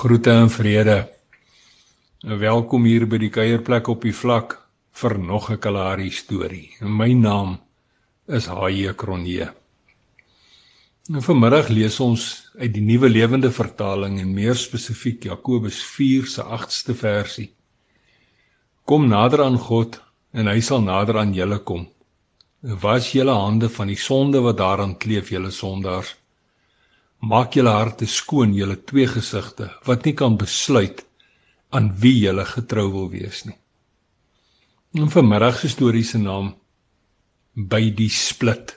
Groete en vrede. Welkom hier by die kuierplek op die vlak vir nog 'n Kalahari storie. My naam is Haie Kronje. Nou vanmiddag lees ons uit die Nuwe Lewende Vertaling en meer spesifiek Jakobus 4 se 8ste versie. Kom nader aan God en hy sal nader aan julle kom. Was julle hande van die sonde wat daaraan kleef, julle sondaars maak julle harte skoon, julle twee gesigte wat nie kan besluit aan wie julle getrou wil wees nie. En vanmiddag se storie se naam by die split.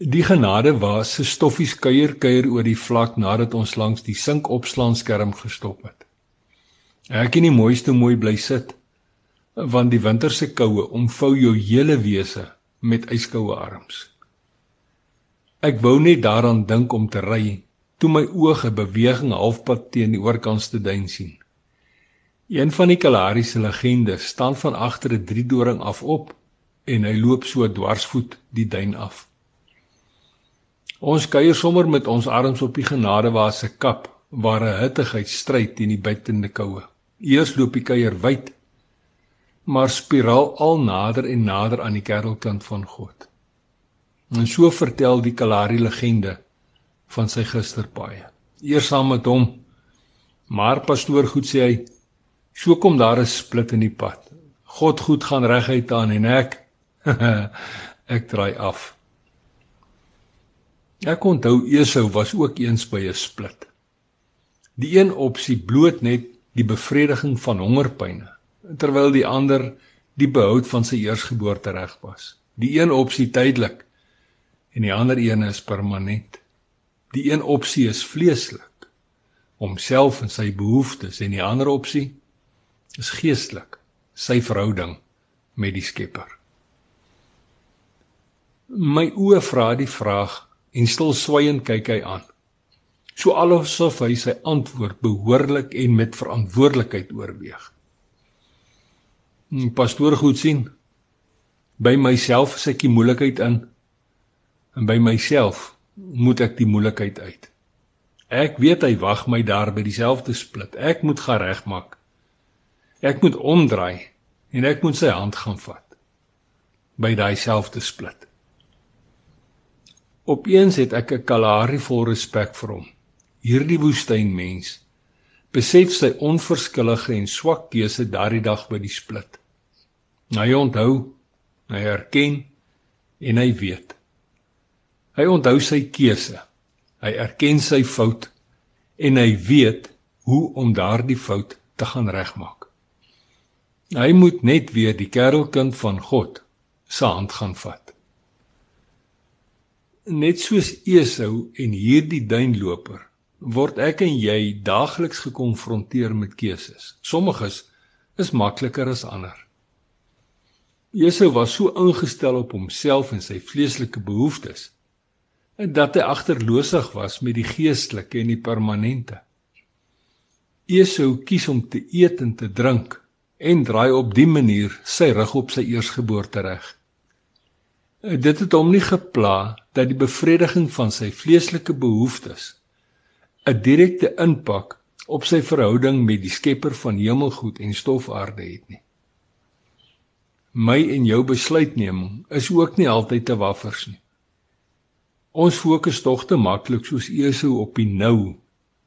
Die genade was se stoffies kuier kuier oor die vlak nadat ons langs die sinkopslaanskerm gestop het. Ek en die mooiste mooi bly sit want die winter se koue omvou jou hele wese met yskoue arms. Ek wou net daaraan dink om te ry toe my oë 'n beweging halfpad teen die oorkant te duin sien. Een van die Kalahari se legendes staan van agter 'n driedoring af op en hy loop so dwarsvoet die duin af. Ons kuier sommer met ons arms op die genadewaar se kap waar 'n hittigheid stryd teen die buitende koue. Eers loop die kuier wyd, maar spiraal al nader en nader aan die kerkelkant van God. En so vertel die Kalahari legende van sy gisterpaaie. Eers saam met hom. Maar pastoor goed sê hy, so kom daar 'n split in die pad. God goed gaan reguit aan en ek ek draai af. Ek onthou Esau was ook eens by 'n split. Die een opsie bloot net die bevrediging van hongerpyne, terwyl die ander die behoud van sy eersgeboorte reg was. Die een opsie tydelik en die ander een is permanent. Die een opsie is vleeslik, homself en sy behoeftes en die ander opsie is geestelik, sy verhouding met die Skepper. My oë vra die vraag en stil swygend kyk hy aan. So alosof hy sy antwoord behoorlik en met verantwoordelikheid oorweeg. Pastoor goed sien. By myself is ek die moeilikheid in en by myself moet ek die moeilikheid uit. Ek weet hy wag my daar by dieselfde split. Ek moet gaan regmaak. Ek moet omdraai en ek moet sy hand gaan vat by daai selfde split. Opeens het ek 'n Kalahari vol respek vir hom. Hierdie woestynmens besef sy onverskillige en swak keuse daardie dag by die split. Hy onthou, hy erken en hy weet. Hy onthou sy keuse. Hy erken sy fout en hy weet hoe om daardie fout te gaan regmaak. Hy moet net weer die kerelkind van God se hand gaan vat. Net soos Esau en hierdie duinloper word ek en jy daagliks gekonfronteer met keuses. Sommiges is makliker as ander. Esau was so ingestel op homself en sy vleeslike behoeftes dat hy agterloosig was met die geestelike en die permanente. Esau kies om te eet en te drink en draai op die manier sy rug op sy eersgeboorte reg. Dit het hom nie gepla dat die bevrediging van sy vleeslike behoeftes 'n direkte impak op sy verhouding met die Skepper van hemelgoed en stofaarde het nie. My en jou besluitneming is ook nie altyd te waffers nie. Ons fokus tog te maklik soos Esau op die nou,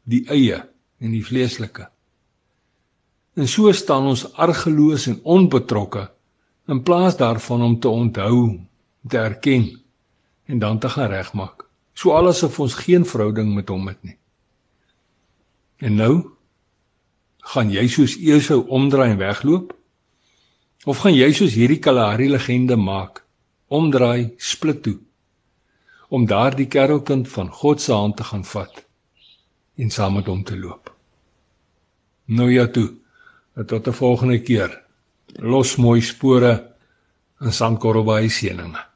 die eie en die vleeslike. En so staan ons argeloos en onbetrokke in plaas daarvan om te onthou, te erken en dan te gaan regmaak. So alasof ons geen verhouding met hom het nie. En nou gaan jy soos Esau omdraai en wegloop? Of gaan jy soos hierdie Kalahari legende maak, omdraai, split toe? Om daardie kerelkind van God se hand te gaan vat en saam met hom te loop. Nou ja toe, tot 'n volgende keer. Los mooi spore in Sankorrelbaai seëninge.